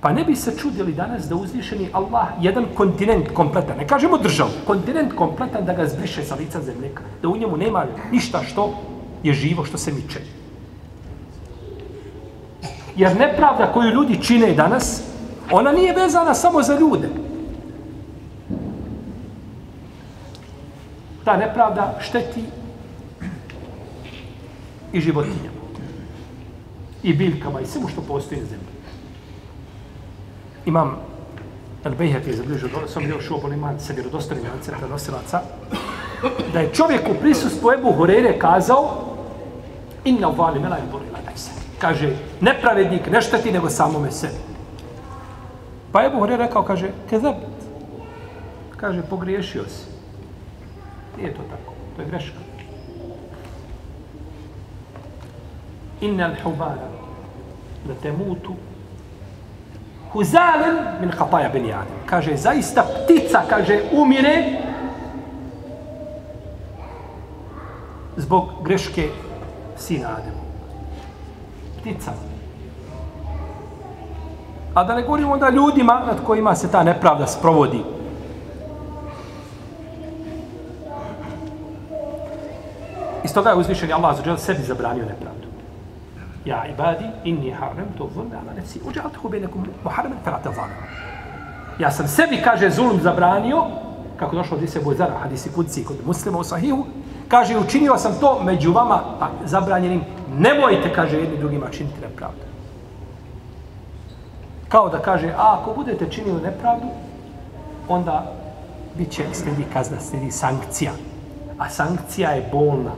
Pa ne bi se čudili danas da uzvišeni Allah jedan kontinent kompletan, ne kažemo državu, kontinent kompletan da ga zbriše sa lica zemlje, da u njemu nema ništa što je živo, što se miče. Jer nepravda koju ljudi čine danas, ona nije vezana samo za ljude. Ta nepravda šteti i životinjama. I biljkama i svemu što postoji na zemlji. Imam El Bejhek je zabližio, sam bio šuo boliman sa vjerodostanim lancem prenosilaca, da je čovjek u prisustvu Ebu Horeire kazao inna uvali mela i borila se. Kaže, nepravednik ne šteti nego samome sebi. Pa Ebu Horeire rekao, kaže, kezab, kaže, pogriješio si. Nije to tako, to je greška. Inna al-hubara da te mutu huzalen min kataja ben Adam. Kaže, zaista ptica, kaže, umire zbog greške sina Ademu. Ptica. A da ne govorimo onda ljudima nad kojima se ta nepravda sprovodi. Iz toga je uzvišen Allah za sebi zabranio nepravdu. Ja ibadi inni haramtu zulme ala nefsi uđaltuhu benekum muharamen felate zalama. Ja sam sebi, kaže, zulum zabranio, kako došlo od Ise Bojzara, hadisi kudci kod muslima u sahihu, kaže, učinio sam to među vama pa, zabranjenim. Nemojte, kaže, jedni drugima činiti nepravdu. Kao da kaže, a ako budete činili nepravdu, onda bit će sledi kazna, sledi sankcija. A sankcija je bolna.